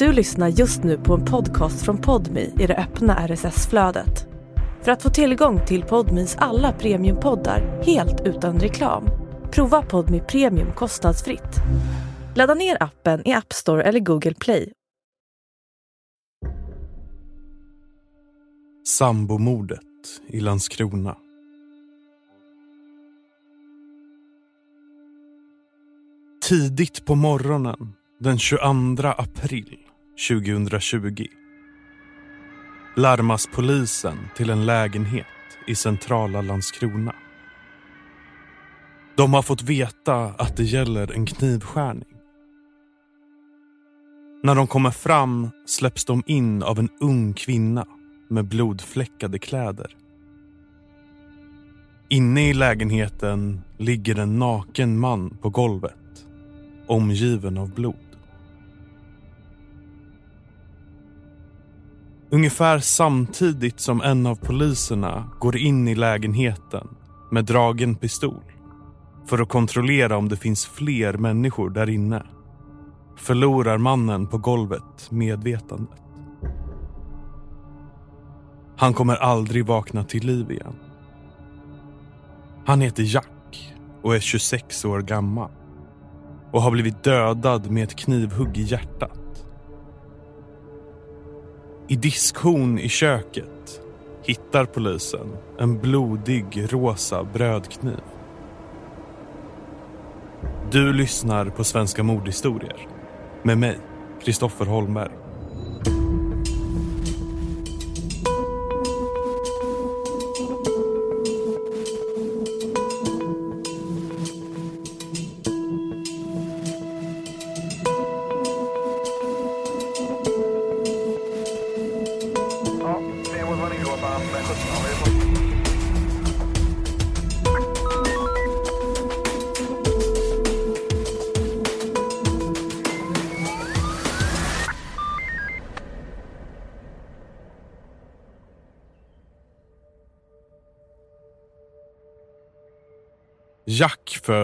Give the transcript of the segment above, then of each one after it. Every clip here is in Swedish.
Du lyssnar just nu på en podcast från Podmi i det öppna RSS-flödet. För att få tillgång till Podmis alla premiumpoddar helt utan reklam, prova Podmi Premium kostnadsfritt. Ladda ner appen i App Store eller Google Play. Sambomordet i Landskrona. Tidigt på morgonen den 22 april 2020 larmas polisen till en lägenhet i centrala Landskrona. De har fått veta att det gäller en knivskärning. När de kommer fram släpps de in av en ung kvinna med blodfläckade kläder. Inne i lägenheten ligger en naken man på golvet, omgiven av blod. Ungefär samtidigt som en av poliserna går in i lägenheten med dragen pistol för att kontrollera om det finns fler människor där inne förlorar mannen på golvet medvetandet. Han kommer aldrig vakna till liv igen. Han heter Jack och är 26 år gammal och har blivit dödad med ett knivhugg i hjärtat. I diskhon i köket hittar polisen en blodig rosa brödkniv. Du lyssnar på Svenska mordhistorier med mig, Kristoffer Holmberg.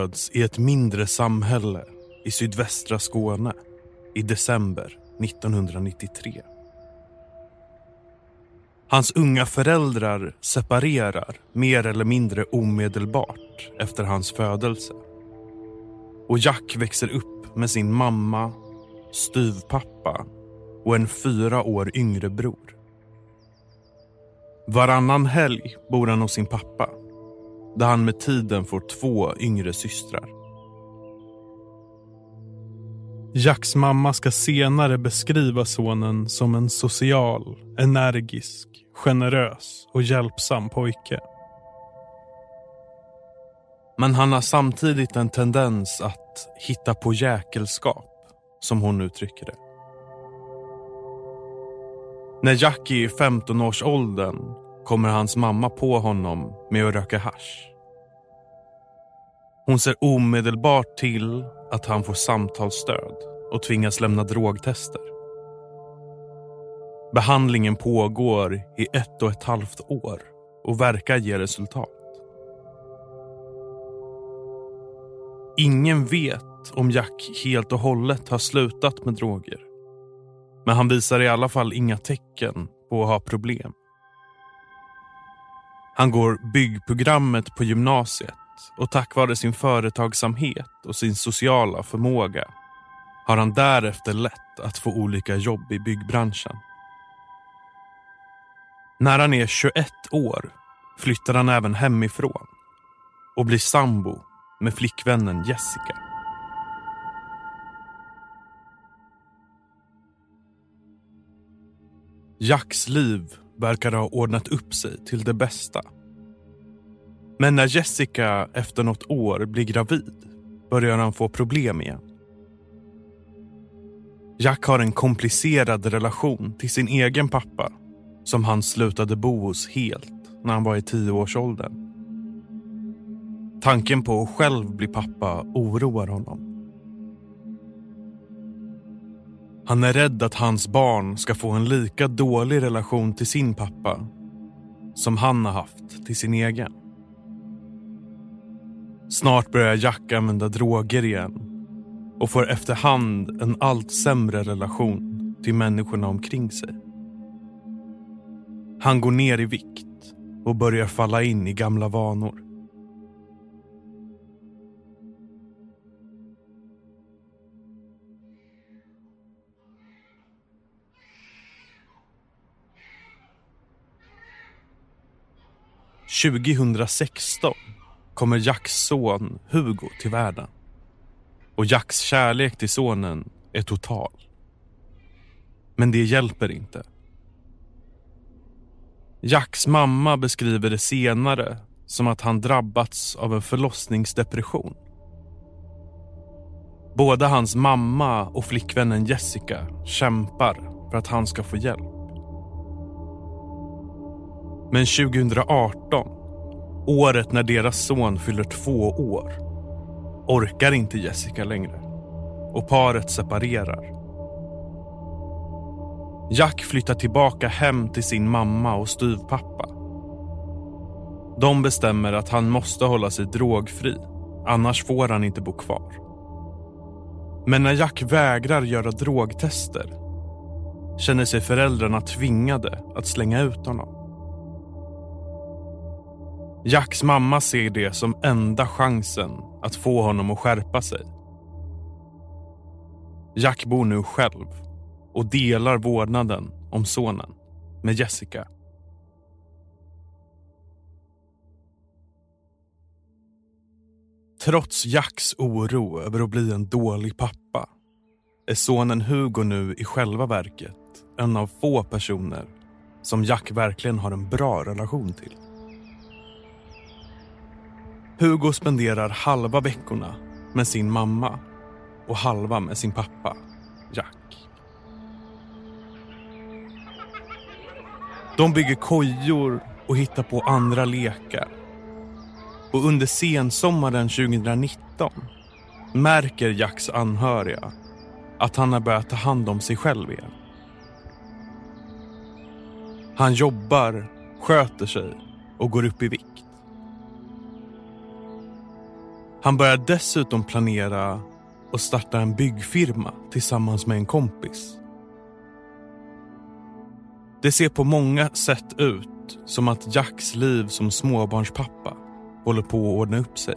Föds i ett mindre samhälle i sydvästra Skåne i december 1993. Hans unga föräldrar separerar mer eller mindre omedelbart efter hans födelse. Och Jack växer upp med sin mamma, styvpappa och en fyra år yngre bror. Varannan helg bor han hos sin pappa där han med tiden får två yngre systrar. Jacks mamma ska senare beskriva sonen som en social, energisk, generös och hjälpsam pojke. Men han har samtidigt en tendens att hitta på jäkelskap, som hon uttrycker det. När Jack är i 15-årsåldern kommer hans mamma på honom med att röka hasch. Hon ser omedelbart till att han får samtalsstöd och tvingas lämna drogtester. Behandlingen pågår i ett och ett halvt år och verkar ge resultat. Ingen vet om Jack helt och hållet har slutat med droger. Men han visar i alla fall inga tecken på att ha problem. Han går byggprogrammet på gymnasiet och tack vare sin företagsamhet och sin sociala förmåga har han därefter lätt att få olika jobb i byggbranschen. När han är 21 år flyttar han även hemifrån och blir sambo med flickvännen Jessica. Jacks liv verkar ha ordnat upp sig till det bästa. Men när Jessica efter något år blir gravid börjar han få problem igen. Jack har en komplicerad relation till sin egen pappa som han slutade bo hos helt när han var i tioårsåldern. Tanken på att själv bli pappa oroar honom. Han är rädd att hans barn ska få en lika dålig relation till sin pappa som han har haft till sin egen. Snart börjar Jack använda droger igen och får efterhand en allt sämre relation till människorna omkring sig. Han går ner i vikt och börjar falla in i gamla vanor. –2016 kommer Jacks son Hugo till världen. Och Jacks kärlek till sonen är total. Men det hjälper inte. Jacks mamma beskriver det senare som att han drabbats av en förlossningsdepression. Både hans mamma och flickvännen Jessica kämpar för att han ska få hjälp. Men 2018, året när deras son fyller två år, orkar inte Jessica längre och paret separerar. Jack flyttar tillbaka hem till sin mamma och styvpappa. De bestämmer att han måste hålla sig drogfri, annars får han inte bo kvar. Men när Jack vägrar göra drogtester känner sig föräldrarna tvingade att slänga ut honom. Jacks mamma ser det som enda chansen att få honom att skärpa sig. Jack bor nu själv och delar vårdnaden om sonen med Jessica. Trots Jacks oro över att bli en dålig pappa är sonen Hugo nu i själva verket en av få personer som Jack verkligen har en bra relation till. Hugo spenderar halva veckorna med sin mamma och halva med sin pappa, Jack. De bygger kojor och hittar på andra lekar. Och under sensommaren 2019 märker Jacks anhöriga att han har börjat ta hand om sig själv igen. Han jobbar, sköter sig och går upp i vikt. Han börjar dessutom planera och starta en byggfirma tillsammans med en kompis. Det ser på många sätt ut som att Jacks liv som småbarnspappa håller på att ordna upp sig.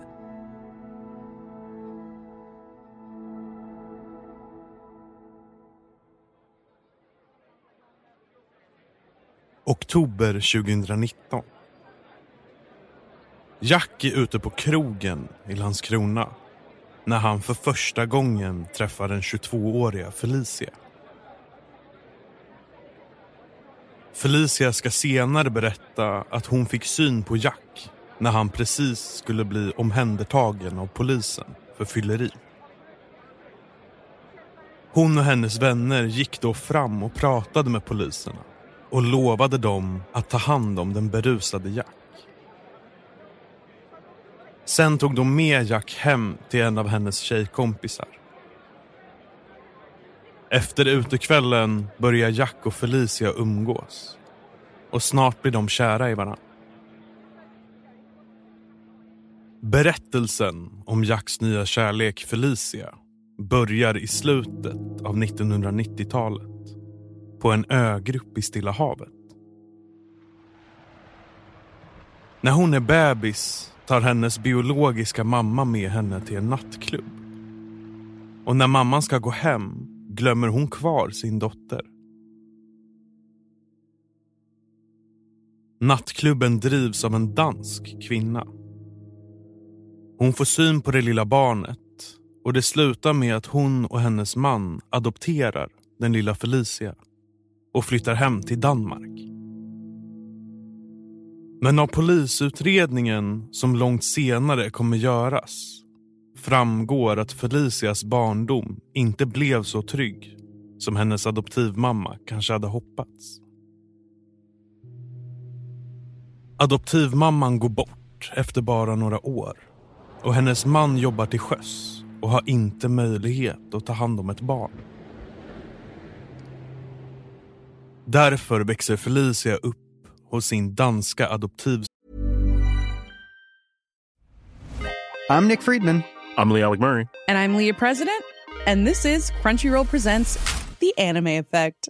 Oktober 2019. Jack är ute på krogen i Landskrona när han för första gången träffar den 22-åriga Felicia. Felicia ska senare berätta att hon fick syn på Jack när han precis skulle bli omhändertagen av polisen för fylleri. Hon och hennes vänner gick då fram och pratade med poliserna och lovade dem att ta hand om den berusade Jack. Sen tog de med Jack hem till en av hennes tjejkompisar. Efter utekvällen börjar Jack och Felicia umgås. Och snart blir de kära i varandra. Berättelsen om Jacks nya kärlek Felicia börjar i slutet av 1990-talet på en ögrupp i Stilla havet. När hon är bebis tar hennes biologiska mamma med henne till en nattklubb. Och när mamman ska gå hem glömmer hon kvar sin dotter. Nattklubben drivs av en dansk kvinna. Hon får syn på det lilla barnet och det slutar med att hon och hennes man adopterar den lilla Felicia och flyttar hem till Danmark. Men av polisutredningen som långt senare kommer göras framgår att Felicias barndom inte blev så trygg som hennes adoptivmamma kanske hade hoppats. Adoptivmamman går bort efter bara några år och hennes man jobbar till sjöss och har inte möjlighet att ta hand om ett barn. Därför växer Felicia upp hos sin danska adoptiv... I'm Nick Friedman. I'm Lee Alec Murray. And I'm Leah President, and this is Crunchyroll Presents The Anime Effect.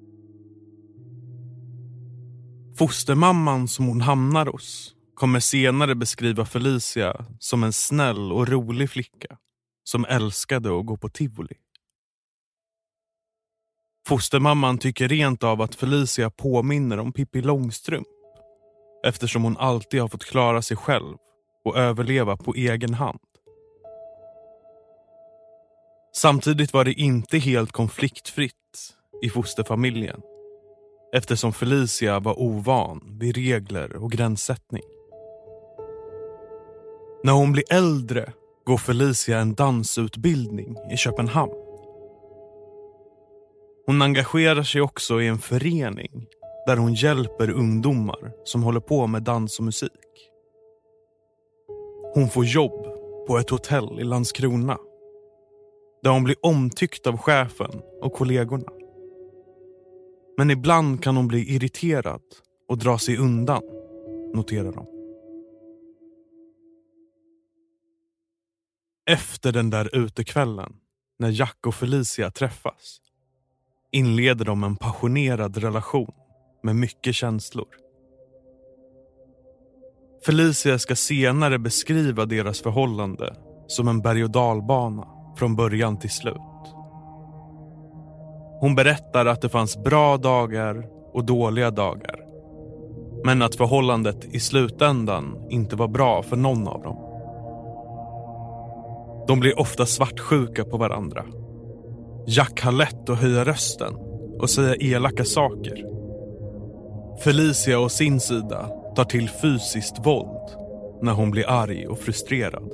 Fostermamman som hon hamnar hos kommer senare beskriva Felicia som en snäll och rolig flicka som älskade att gå på tivoli. Fostermamman tycker rent av att Felicia påminner om Pippi Långstrump eftersom hon alltid har fått klara sig själv och överleva på egen hand. Samtidigt var det inte helt konfliktfritt i fosterfamiljen eftersom Felicia var ovan vid regler och gränssättning. När hon blir äldre går Felicia en dansutbildning i Köpenhamn. Hon engagerar sig också i en förening där hon hjälper ungdomar som håller på med dans och musik. Hon får jobb på ett hotell i Landskrona där hon blir omtyckt av chefen och kollegorna. Men ibland kan hon bli irriterad och dra sig undan, noterar de. Efter den där utekvällen, när Jack och Felicia träffas, inleder de en passionerad relation med mycket känslor. Felicia ska senare beskriva deras förhållande som en berg och dalbana från början till slut. Hon berättar att det fanns bra dagar och dåliga dagar. Men att förhållandet i slutändan inte var bra för någon av dem. De blir ofta svartsjuka på varandra. Jack har lätt att höja rösten och säga elaka saker. Felicia å sin sida tar till fysiskt våld när hon blir arg och frustrerad.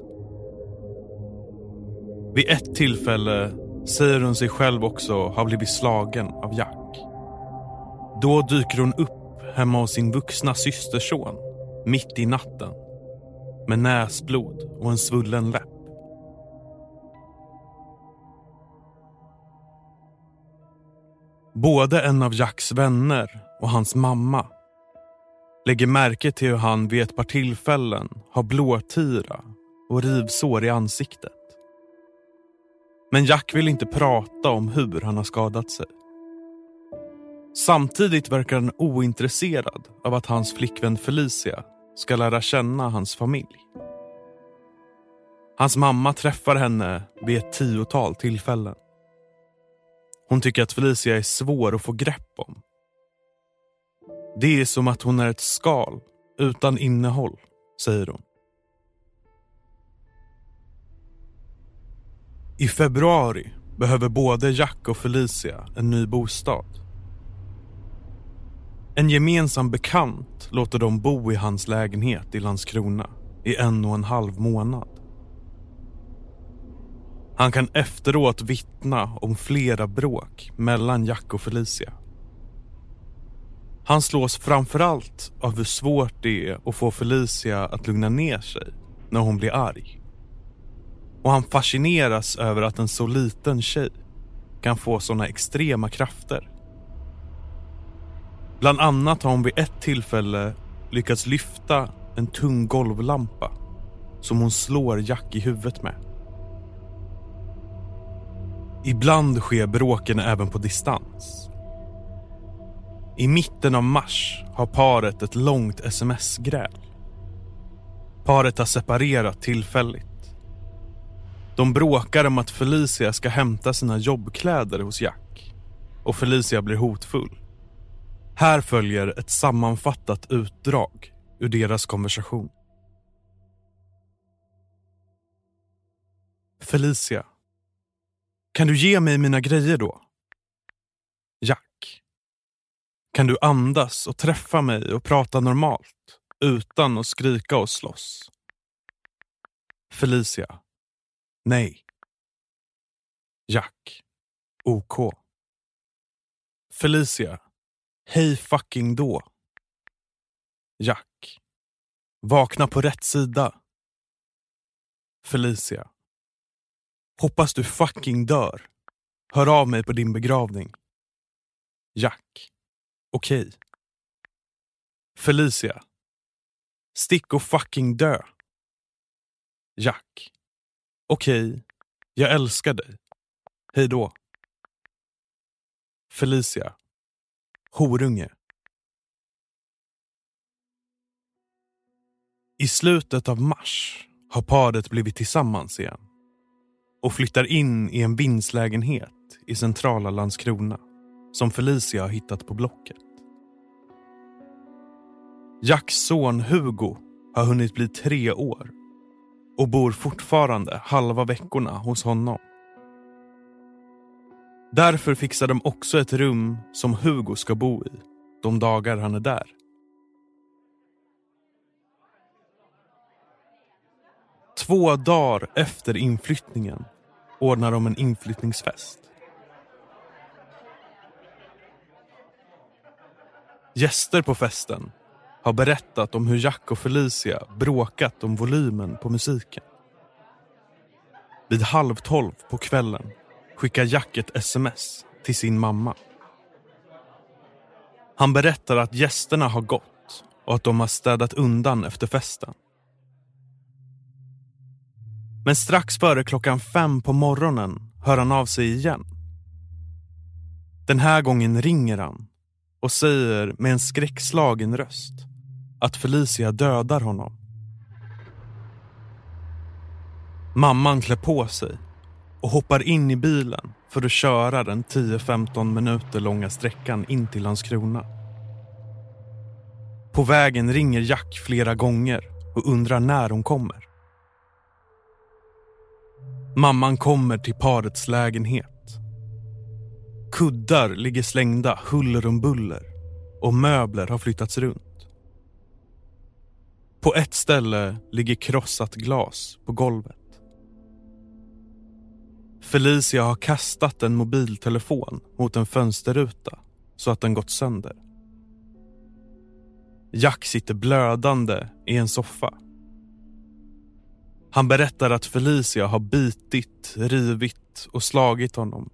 Vid ett tillfälle säger hon sig själv också ha blivit slagen av Jack. Då dyker hon upp hemma hos sin vuxna systerson mitt i natten med näsblod och en svullen läpp. Både en av Jacks vänner och hans mamma lägger märke till hur han vid ett par tillfällen har blåtira och rivsår i ansiktet. Men Jack vill inte prata om hur han har skadat sig. Samtidigt verkar han ointresserad av att hans flickvän Felicia ska lära känna hans familj. Hans mamma träffar henne vid ett tiotal tillfällen. Hon tycker att Felicia är svår att få grepp om. Det är som att hon är ett skal utan innehåll, säger hon. I februari behöver både Jack och Felicia en ny bostad. En gemensam bekant låter dem bo i hans lägenhet i Landskrona i en och en halv månad. Han kan efteråt vittna om flera bråk mellan Jack och Felicia. Han slås framförallt av hur svårt det är att få Felicia att lugna ner sig när hon blir arg. Och han fascineras över att en så liten tjej kan få såna extrema krafter. Bland annat har hon vid ett tillfälle lyckats lyfta en tung golvlampa som hon slår Jack i huvudet med. Ibland sker bråken även på distans. I mitten av mars har paret ett långt sms-gräl. Paret har separerat tillfälligt. De bråkar om att Felicia ska hämta sina jobbkläder hos Jack och Felicia blir hotfull. Här följer ett sammanfattat utdrag ur deras konversation. Felicia. Kan du ge mig mina grejer då? Jack. Kan du andas och träffa mig och prata normalt utan att skrika och slåss? Felicia. Nej. Jack. OK. Felicia. Hej fucking då. Jack. Vakna på rätt sida. Felicia. Hoppas du fucking dör. Hör av mig på din begravning. Jack. Okej. Okay. Felicia. Stick och fucking dö. Jack. Okej. Okay. Jag älskar dig. Hej då. Felicia. Horunge. I slutet av mars har paret blivit tillsammans igen och flyttar in i en vindslägenhet i centrala Landskrona som Felicia har hittat på Blocket. Jacks son Hugo har hunnit bli tre år och bor fortfarande halva veckorna hos honom. Därför fixar de också ett rum som Hugo ska bo i de dagar han är där. Två dagar efter inflyttningen ordnar de en inflyttningsfest. Gäster på festen har berättat om hur Jack och Felicia bråkat om volymen på musiken. Vid halv tolv på kvällen skickar Jack ett sms till sin mamma. Han berättar att gästerna har gått och att de har städat undan efter festen. Men strax före klockan fem på morgonen hör han av sig igen. Den här gången ringer han och säger med en skräckslagen röst att Felicia dödar honom. Mamman klär på sig och hoppar in i bilen för att köra den 10-15 minuter långa sträckan in till Landskrona. På vägen ringer Jack flera gånger och undrar när hon kommer. Mamman kommer till parets lägenhet. Kuddar ligger slängda huller om buller och möbler har flyttats runt. På ett ställe ligger krossat glas på golvet. Felicia har kastat en mobiltelefon mot en fönsterruta så att den gått sönder. Jack sitter blödande i en soffa. Han berättar att Felicia har bitit, rivit och slagit honom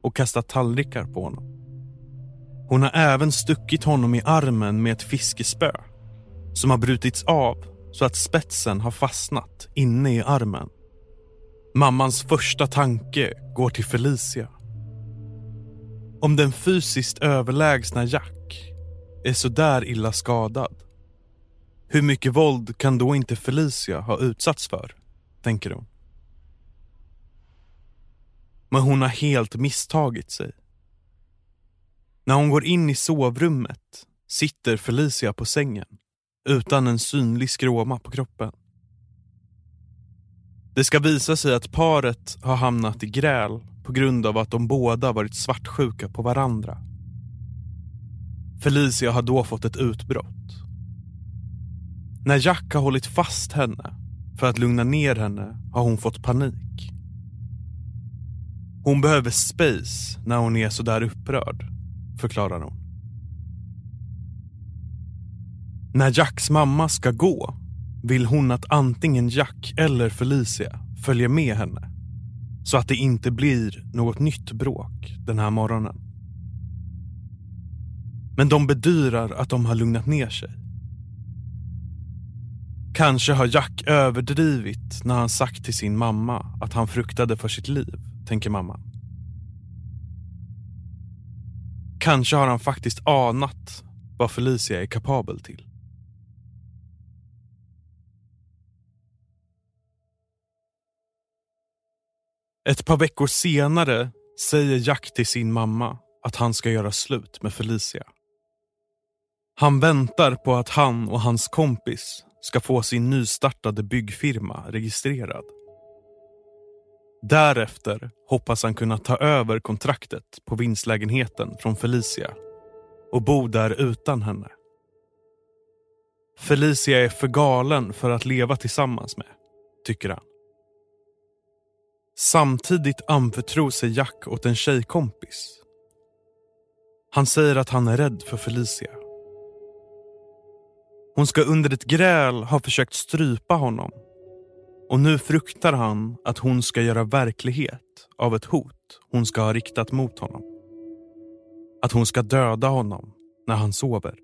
och kastat tallrikar på honom. Hon har även stuckit honom i armen med ett fiskespö som har brutits av så att spetsen har fastnat inne i armen. Mammans första tanke går till Felicia. Om den fysiskt överlägsna Jack är så där illa skadad hur mycket våld kan då inte Felicia ha utsatts för? Tänker hon. Men hon har helt misstagit sig. När hon går in i sovrummet sitter Felicia på sängen utan en synlig skråma på kroppen. Det ska visa sig att paret har hamnat i gräl på grund av att de båda varit svartsjuka på varandra. Felicia har då fått ett utbrott. När Jack har hållit fast henne för att lugna ner henne har hon fått panik. Hon behöver space när hon är så där upprörd, förklarar hon. När Jacks mamma ska gå vill hon att antingen Jack eller Felicia följer med henne så att det inte blir något nytt bråk den här morgonen. Men de bedyrar att de har lugnat ner sig. Kanske har Jack överdrivit när han sagt till sin mamma att han fruktade för sitt liv, tänker mamman. Kanske har han faktiskt anat vad Felicia är kapabel till. Ett par veckor senare säger Jack till sin mamma att han ska göra slut med Felicia. Han väntar på att han och hans kompis ska få sin nystartade byggfirma registrerad. Därefter hoppas han kunna ta över kontraktet på vinstlägenheten från Felicia och bo där utan henne. Felicia är för galen för att leva tillsammans med, tycker han. Samtidigt anförtror sig Jack åt en tjejkompis. Han säger att han är rädd för Felicia. Hon ska under ett gräl ha försökt strypa honom och nu fruktar han att hon ska göra verklighet av ett hot hon ska ha riktat mot honom. Att hon ska döda honom när han sover.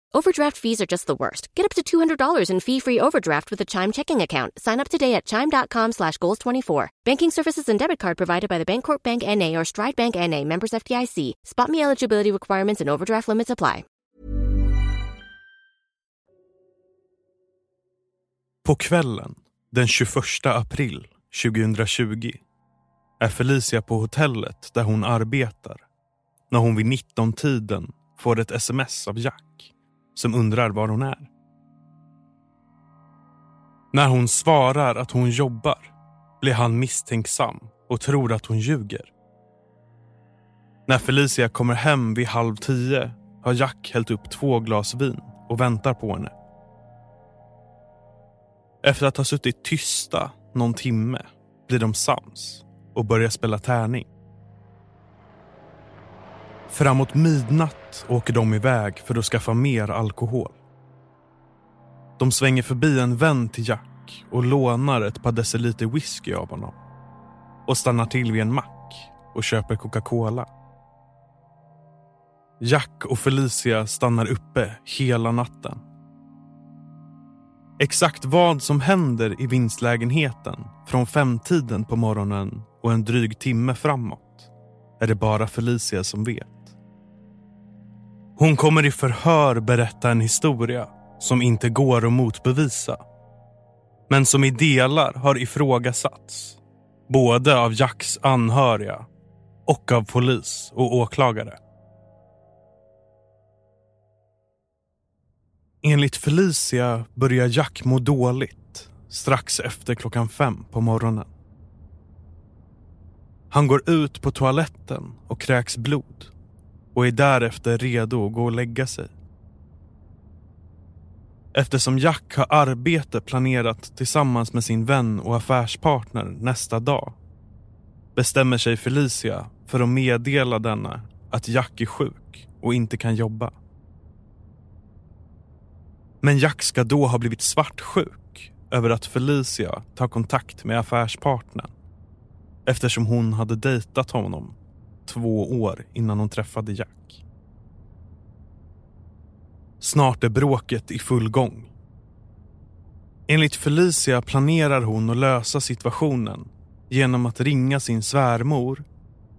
Overdraft fees are just the worst. Get up to $200 in fee-free overdraft with a Chime checking account. Sign up today at Chime.com slash Goals24. Banking services and debit card provided by the Bancorp Bank N.A. or Stride Bank N.A. Members FDIC. Spot me eligibility requirements and overdraft limits apply. På kvällen den 21 april 2020 är Felicia på hotellet där hon arbetar när hon vid 19-tiden får ett sms av Jack som undrar var hon är. När hon svarar att hon jobbar blir han misstänksam och tror att hon ljuger. När Felicia kommer hem vid halv tio har Jack hällt upp två glas vin och väntar på henne. Efter att ha suttit tysta någon timme blir de sams och börjar spela tärning. Framåt midnatt åker de iväg för att skaffa mer alkohol. De svänger förbi en vän till Jack och lånar ett par deciliter whisky av honom. Och stannar till vid en mack och köper Coca-Cola. Jack och Felicia stannar uppe hela natten. Exakt vad som händer i vinstlägenheten från femtiden på morgonen och en dryg timme framåt är det bara Felicia som vet. Hon kommer i förhör berätta en historia som inte går att motbevisa. Men som i delar har ifrågasatts. Både av Jacks anhöriga och av polis och åklagare. Enligt Felicia börjar Jack må dåligt strax efter klockan fem på morgonen. Han går ut på toaletten och kräks blod och är därefter redo att gå och lägga sig. Eftersom Jack har arbete planerat tillsammans med sin vän och affärspartner nästa dag bestämmer sig Felicia för att meddela denna att Jack är sjuk och inte kan jobba. Men Jack ska då ha blivit svartsjuk över att Felicia tar kontakt med affärspartnern eftersom hon hade dejtat honom två år innan hon träffade Jack. Snart är bråket i full gång. Enligt Felicia planerar hon att lösa situationen genom att ringa sin svärmor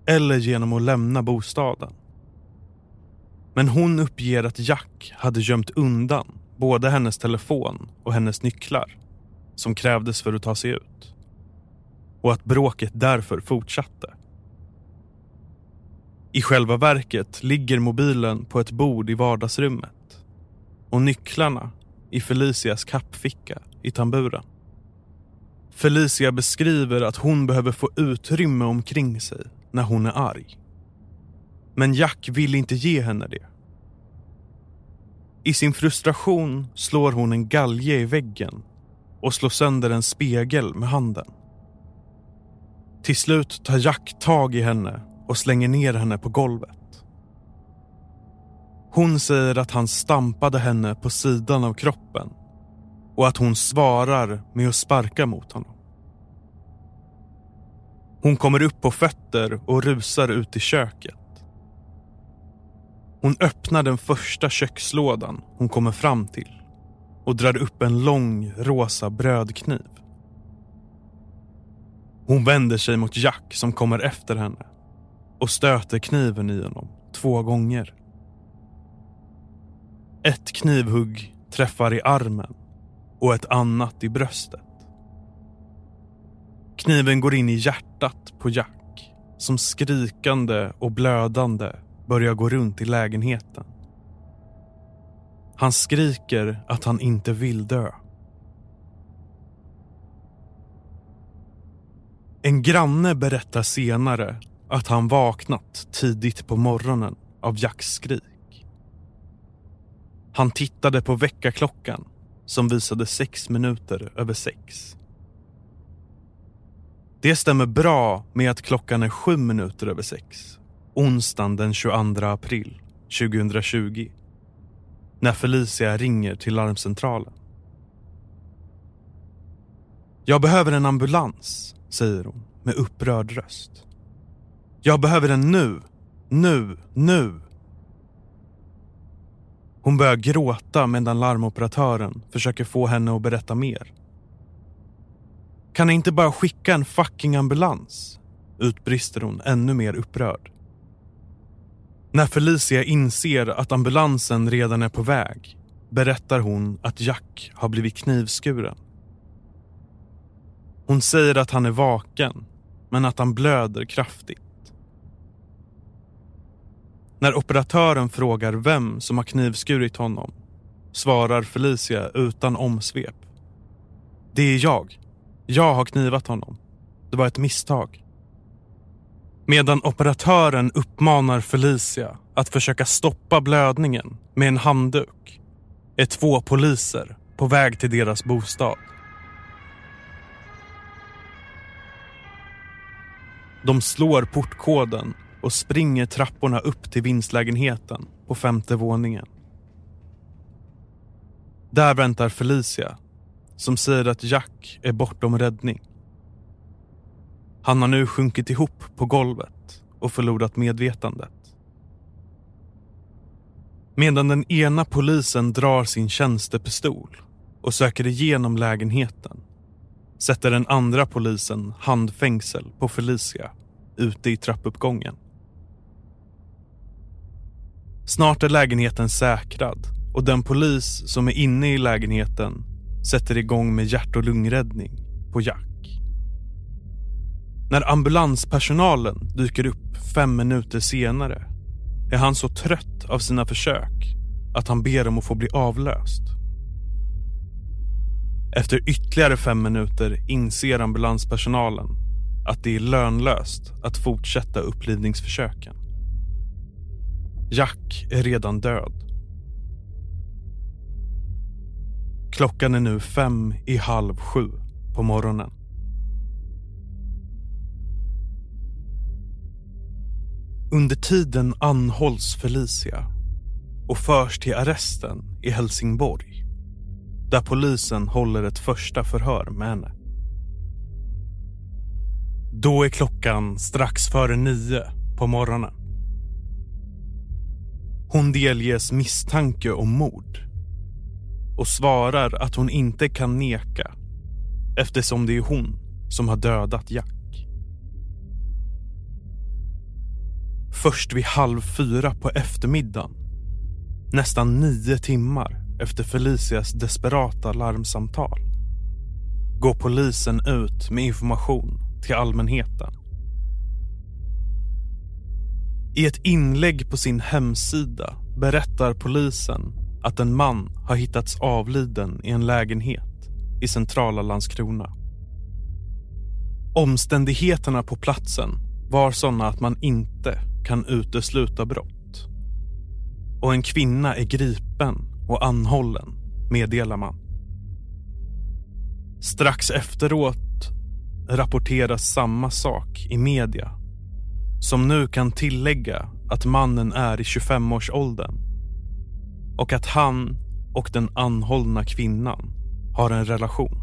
eller genom att lämna bostaden. Men hon uppger att Jack hade gömt undan både hennes telefon och hennes nycklar som krävdes för att ta sig ut. Och att bråket därför fortsatte. I själva verket ligger mobilen på ett bord i vardagsrummet och nycklarna i Felicias kappficka i tamburen. Felicia beskriver att hon behöver få utrymme omkring sig när hon är arg. Men Jack vill inte ge henne det. I sin frustration slår hon en galge i väggen och slår sönder en spegel med handen. Till slut tar Jack tag i henne och slänger ner henne på golvet. Hon säger att han stampade henne på sidan av kroppen och att hon svarar med att sparka mot honom. Hon kommer upp på fötter och rusar ut i köket. Hon öppnar den första kökslådan hon kommer fram till och drar upp en lång rosa brödkniv. Hon vänder sig mot Jack som kommer efter henne och stöter kniven i honom två gånger. Ett knivhugg träffar i armen och ett annat i bröstet. Kniven går in i hjärtat på Jack som skrikande och blödande börjar gå runt i lägenheten. Han skriker att han inte vill dö. En granne berättar senare att han vaknat tidigt på morgonen av Jacks skrik. Han tittade på väckarklockan som visade sex minuter över sex. Det stämmer bra med att klockan är sju minuter över sex onsdagen den 22 april 2020 när Felicia ringer till larmcentralen. Jag behöver en ambulans, säger hon med upprörd röst. Jag behöver den nu, nu, nu. Hon börjar gråta medan larmoperatören försöker få henne att berätta mer. Kan ni inte bara skicka en fucking ambulans? Utbrister hon ännu mer upprörd. När Felicia inser att ambulansen redan är på väg berättar hon att Jack har blivit knivskuren. Hon säger att han är vaken men att han blöder kraftigt. När operatören frågar vem som har knivskurit honom svarar Felicia utan omsvep. Det är jag. Jag har knivat honom. Det var ett misstag. Medan operatören uppmanar Felicia att försöka stoppa blödningen med en handduk är två poliser på väg till deras bostad. De slår portkoden och springer trapporna upp till vindslägenheten på femte våningen. Där väntar Felicia som säger att Jack är bortom räddning. Han har nu sjunkit ihop på golvet och förlorat medvetandet. Medan den ena polisen drar sin tjänstepistol och söker igenom lägenheten sätter den andra polisen handfängsel på Felicia ute i trappuppgången. Snart är lägenheten säkrad och den polis som är inne i lägenheten sätter igång med hjärt och lungräddning på Jack. När ambulanspersonalen dyker upp fem minuter senare är han så trött av sina försök att han ber om att få bli avlöst. Efter ytterligare fem minuter inser ambulanspersonalen att det är lönlöst att fortsätta upplivningsförsöken. Jack är redan död. Klockan är nu fem i halv sju på morgonen. Under tiden anhålls Felicia och förs till arresten i Helsingborg där polisen håller ett första förhör med henne. Då är klockan strax före nio på morgonen. Hon delges misstanke om mord och svarar att hon inte kan neka eftersom det är hon som har dödat Jack. Först vid halv fyra på eftermiddagen, nästan nio timmar efter Felicias desperata larmsamtal, går polisen ut med information till allmänheten. I ett inlägg på sin hemsida berättar polisen att en man har hittats avliden i en lägenhet i centrala Landskrona. Omständigheterna på platsen var sådana att man inte kan utesluta brott. Och en kvinna är gripen och anhållen, meddelar man. Strax efteråt rapporteras samma sak i media som nu kan tillägga att mannen är i 25-årsåldern och att han och den anhållna kvinnan har en relation.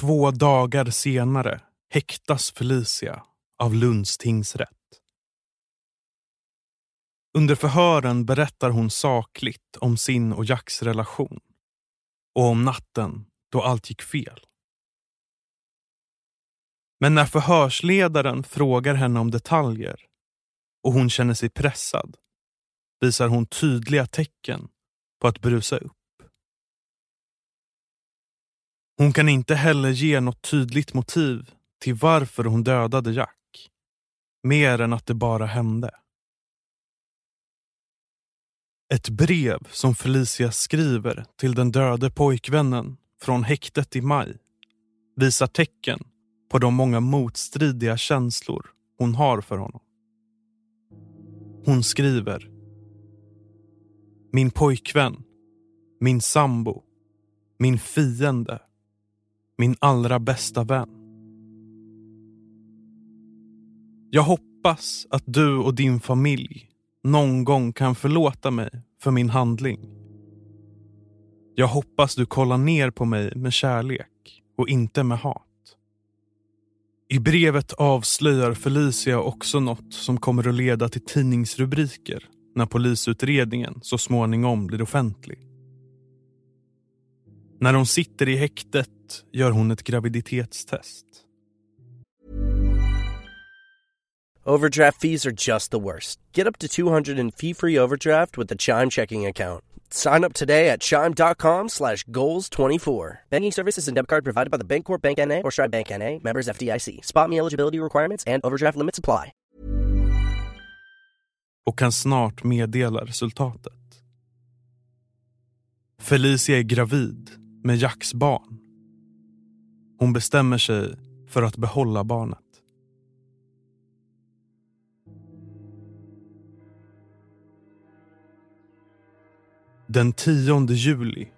Två dagar senare häktas Felicia av Lunds tingsrätt. Under förhören berättar hon sakligt om sin och Jacks relation och om natten då allt gick fel. Men när förhörsledaren frågar henne om detaljer och hon känner sig pressad visar hon tydliga tecken på att brusa upp. Hon kan inte heller ge något tydligt motiv till varför hon dödade Jack. Mer än att det bara hände. Ett brev som Felicia skriver till den döde pojkvännen från häktet i maj visar tecken på de många motstridiga känslor hon har för honom. Hon skriver Min pojkvän, min sambo, min fiende, min allra bästa vän. Jag hoppas att du och din familj någon gång kan förlåta mig för min handling. Jag hoppas du kollar ner på mig med kärlek och inte med hat. I brevet avslöjar Felicia också något som kommer att leda till tidningsrubriker när polisutredningen så småningom blir offentlig. När hon sitter i häktet gör hon ett graviditetstest. Overdraft fees are just the worst. Get up to 200 in fee-free overdraft with the Chime checking account. Sign up today at chime.com slash goals24. Banking services and debit card provided by the Bancorp Bank N.A. or Stride Bank N.A. Members FDIC. Spot me eligibility requirements and overdraft limits apply. och kan snart meddela resultatet. Felicia är gravid med Jacks barn. Hon bestämmer sig för att behålla barnet. Den 10 juli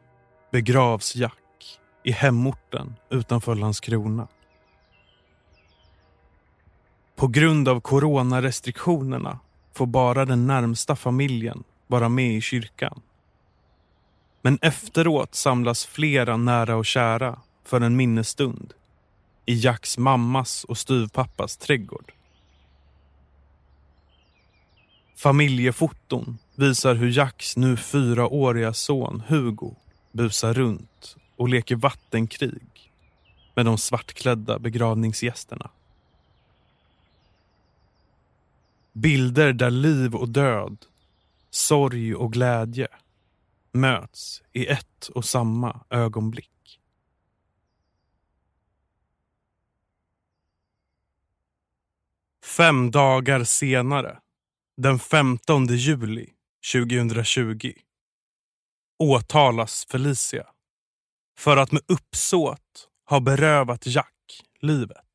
begravs Jack i hemorten utanför Landskrona. På grund av coronarestriktionerna får bara den närmsta familjen vara med i kyrkan. Men efteråt samlas flera nära och kära för en minnesstund i Jacks mammas och styvpappas trädgård. Familjefoton visar hur Jacks nu fyraåriga son Hugo busar runt och leker vattenkrig med de svartklädda begravningsgästerna. Bilder där liv och död, sorg och glädje möts i ett och samma ögonblick. Fem dagar senare, den 15 juli 2020 åtalas Felicia för att med uppsåt ha berövat Jack livet.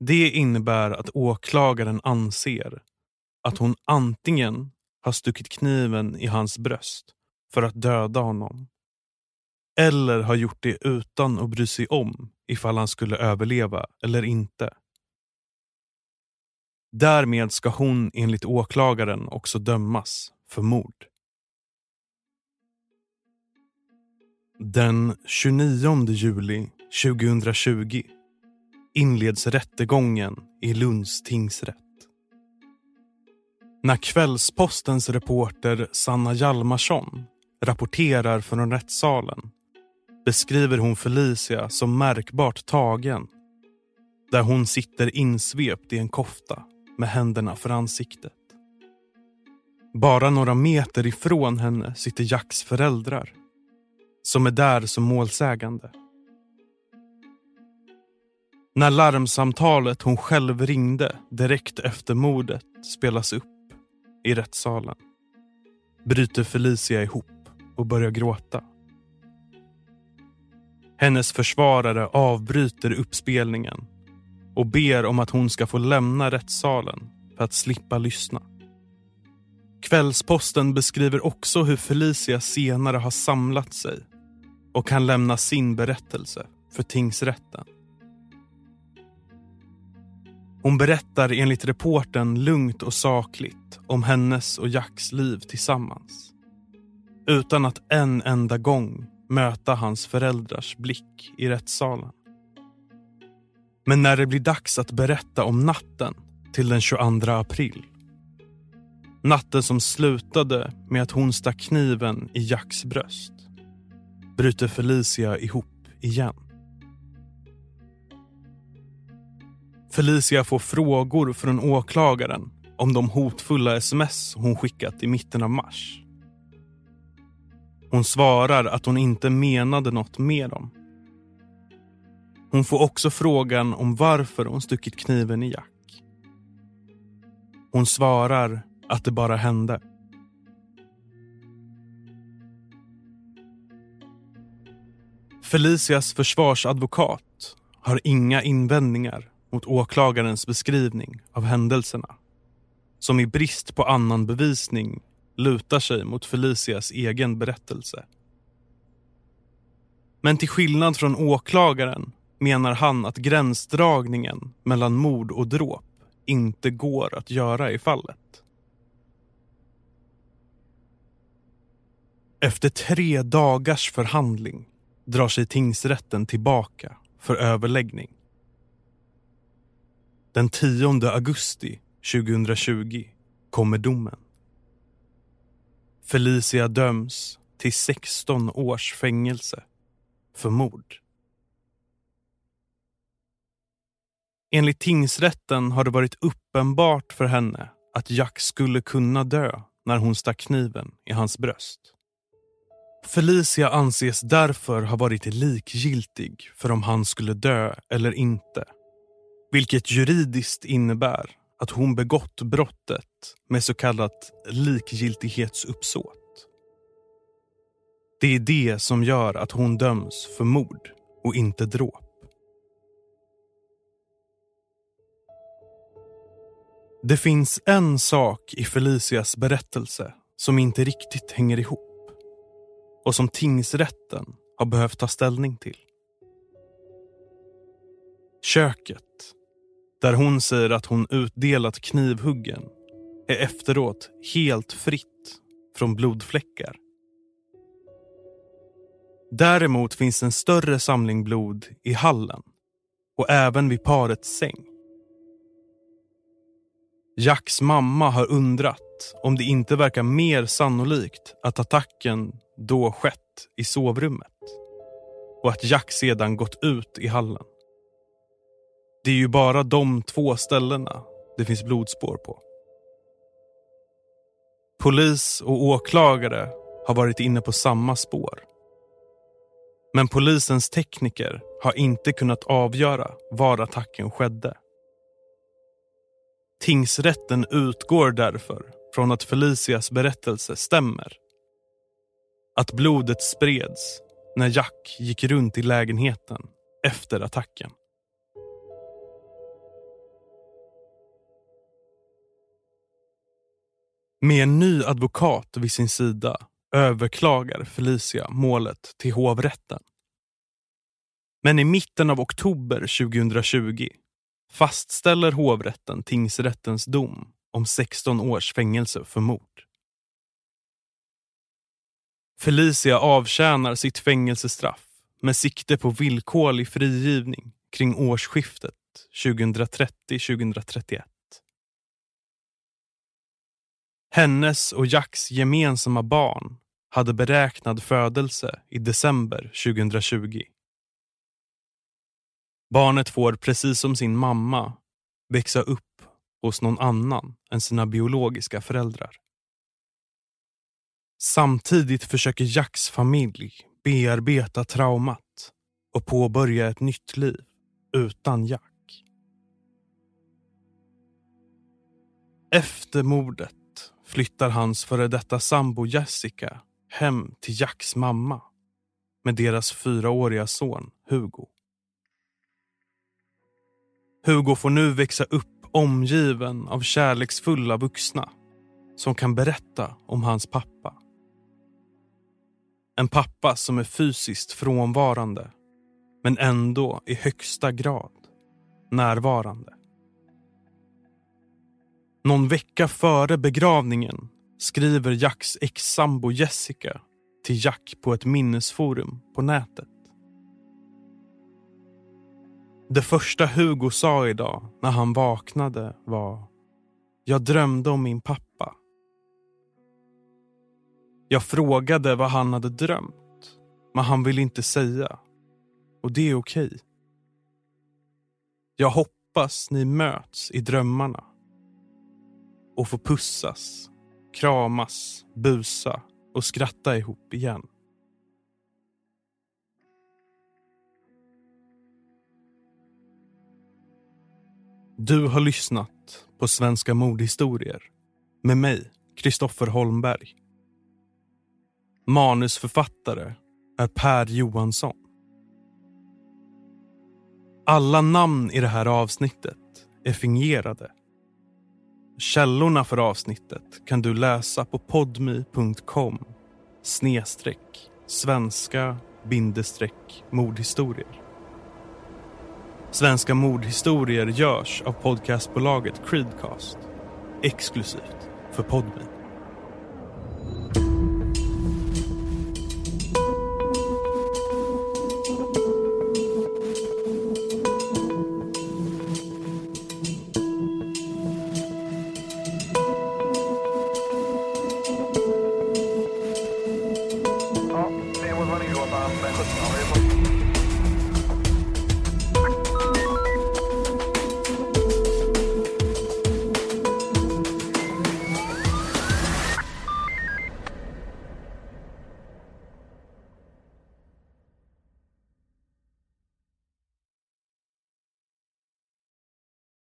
Det innebär att åklagaren anser att hon antingen har stuckit kniven i hans bröst för att döda honom eller har gjort det utan att bry sig om ifall han skulle överleva eller inte. Därmed ska hon enligt åklagaren också dömas för mord. Den 29 juli 2020 inleds rättegången i Lunds tingsrätt. När Kvällspostens reporter Sanna Hjalmarsson rapporterar från rättssalen beskriver hon Felicia som märkbart tagen där hon sitter insvept i en kofta med händerna för ansiktet. Bara några meter ifrån henne sitter Jacks föräldrar som är där som målsägande. När larmsamtalet hon själv ringde direkt efter mordet spelas upp i rättssalen bryter Felicia ihop och börjar gråta. Hennes försvarare avbryter uppspelningen och ber om att hon ska få lämna rättssalen för att slippa lyssna. Kvällsposten beskriver också hur Felicia senare har samlat sig och kan lämna sin berättelse för tingsrätten. Hon berättar enligt reporten lugnt och sakligt om hennes och Jacks liv tillsammans. Utan att en enda gång möta hans föräldrars blick i rättssalen. Men när det blir dags att berätta om natten till den 22 april Natten som slutade med att hon stack kniven i Jacks bröst bryter Felicia ihop igen. Felicia får frågor från åklagaren om de hotfulla sms hon skickat i mitten av mars. Hon svarar att hon inte menade något med dem. Hon får också frågan om varför hon stuckit kniven i Jack. Hon svarar att det bara hände. Felicias försvarsadvokat har inga invändningar mot åklagarens beskrivning av händelserna som i brist på annan bevisning lutar sig mot Felicias egen berättelse. Men till skillnad från åklagaren menar han att gränsdragningen mellan mord och dråp inte går att göra i fallet. Efter tre dagars förhandling drar sig tingsrätten tillbaka för överläggning. Den 10 augusti 2020 kommer domen. Felicia döms till 16 års fängelse för mord. Enligt tingsrätten har det varit uppenbart för henne att Jack skulle kunna dö när hon stack kniven i hans bröst. Felicia anses därför ha varit likgiltig för om han skulle dö eller inte. Vilket juridiskt innebär att hon begått brottet med så kallat likgiltighetsuppsåt. Det är det som gör att hon döms för mord och inte dråp. Det finns en sak i Felicias berättelse som inte riktigt hänger ihop och som tingsrätten har behövt ta ställning till. Köket, där hon säger att hon utdelat knivhuggen är efteråt helt fritt från blodfläckar. Däremot finns en större samling blod i hallen och även vid parets säng. Jacks mamma har undrat om det inte verkar mer sannolikt att attacken då skett i sovrummet och att Jack sedan gått ut i hallen. Det är ju bara de två ställena det finns blodspår på. Polis och åklagare har varit inne på samma spår. Men polisens tekniker har inte kunnat avgöra var attacken skedde. Tingsrätten utgår därför från att Felicias berättelse stämmer. Att blodet spreds när Jack gick runt i lägenheten efter attacken. Med en ny advokat vid sin sida överklagar Felicia målet till hovrätten. Men i mitten av oktober 2020 fastställer hovrätten tingsrättens dom om 16 års fängelse för mord. Felicia avtjänar sitt fängelsestraff med sikte på villkorlig frigivning kring årsskiftet 2030-2031. Hennes och Jacks gemensamma barn hade beräknad födelse i december 2020. Barnet får precis som sin mamma växa upp hos någon annan än sina biologiska föräldrar. Samtidigt försöker Jacks familj bearbeta traumat och påbörja ett nytt liv utan Jack. Efter mordet flyttar hans före detta sambo Jessica hem till Jacks mamma med deras fyraåriga son Hugo. Hugo får nu växa upp omgiven av kärleksfulla vuxna som kan berätta om hans pappa. En pappa som är fysiskt frånvarande men ändå i högsta grad närvarande. Någon vecka före begravningen skriver Jacks ex-sambo Jessica till Jack på ett minnesforum på nätet. Det första Hugo sa idag när han vaknade var Jag drömde om min pappa Jag frågade vad han hade drömt, men han ville inte säga. Och det är okej. Jag hoppas ni möts i drömmarna och får pussas, kramas, busa och skratta ihop igen. Du har lyssnat på Svenska mordhistorier med mig, Kristoffer Holmberg. Manusförfattare är Per Johansson. Alla namn i det här avsnittet är fingerade. Källorna för avsnittet kan du läsa på podmy.com snedstreck svenska bindestreck mordhistorier. Svenska mordhistorier görs av podcastbolaget Creedcast exklusivt för Podme.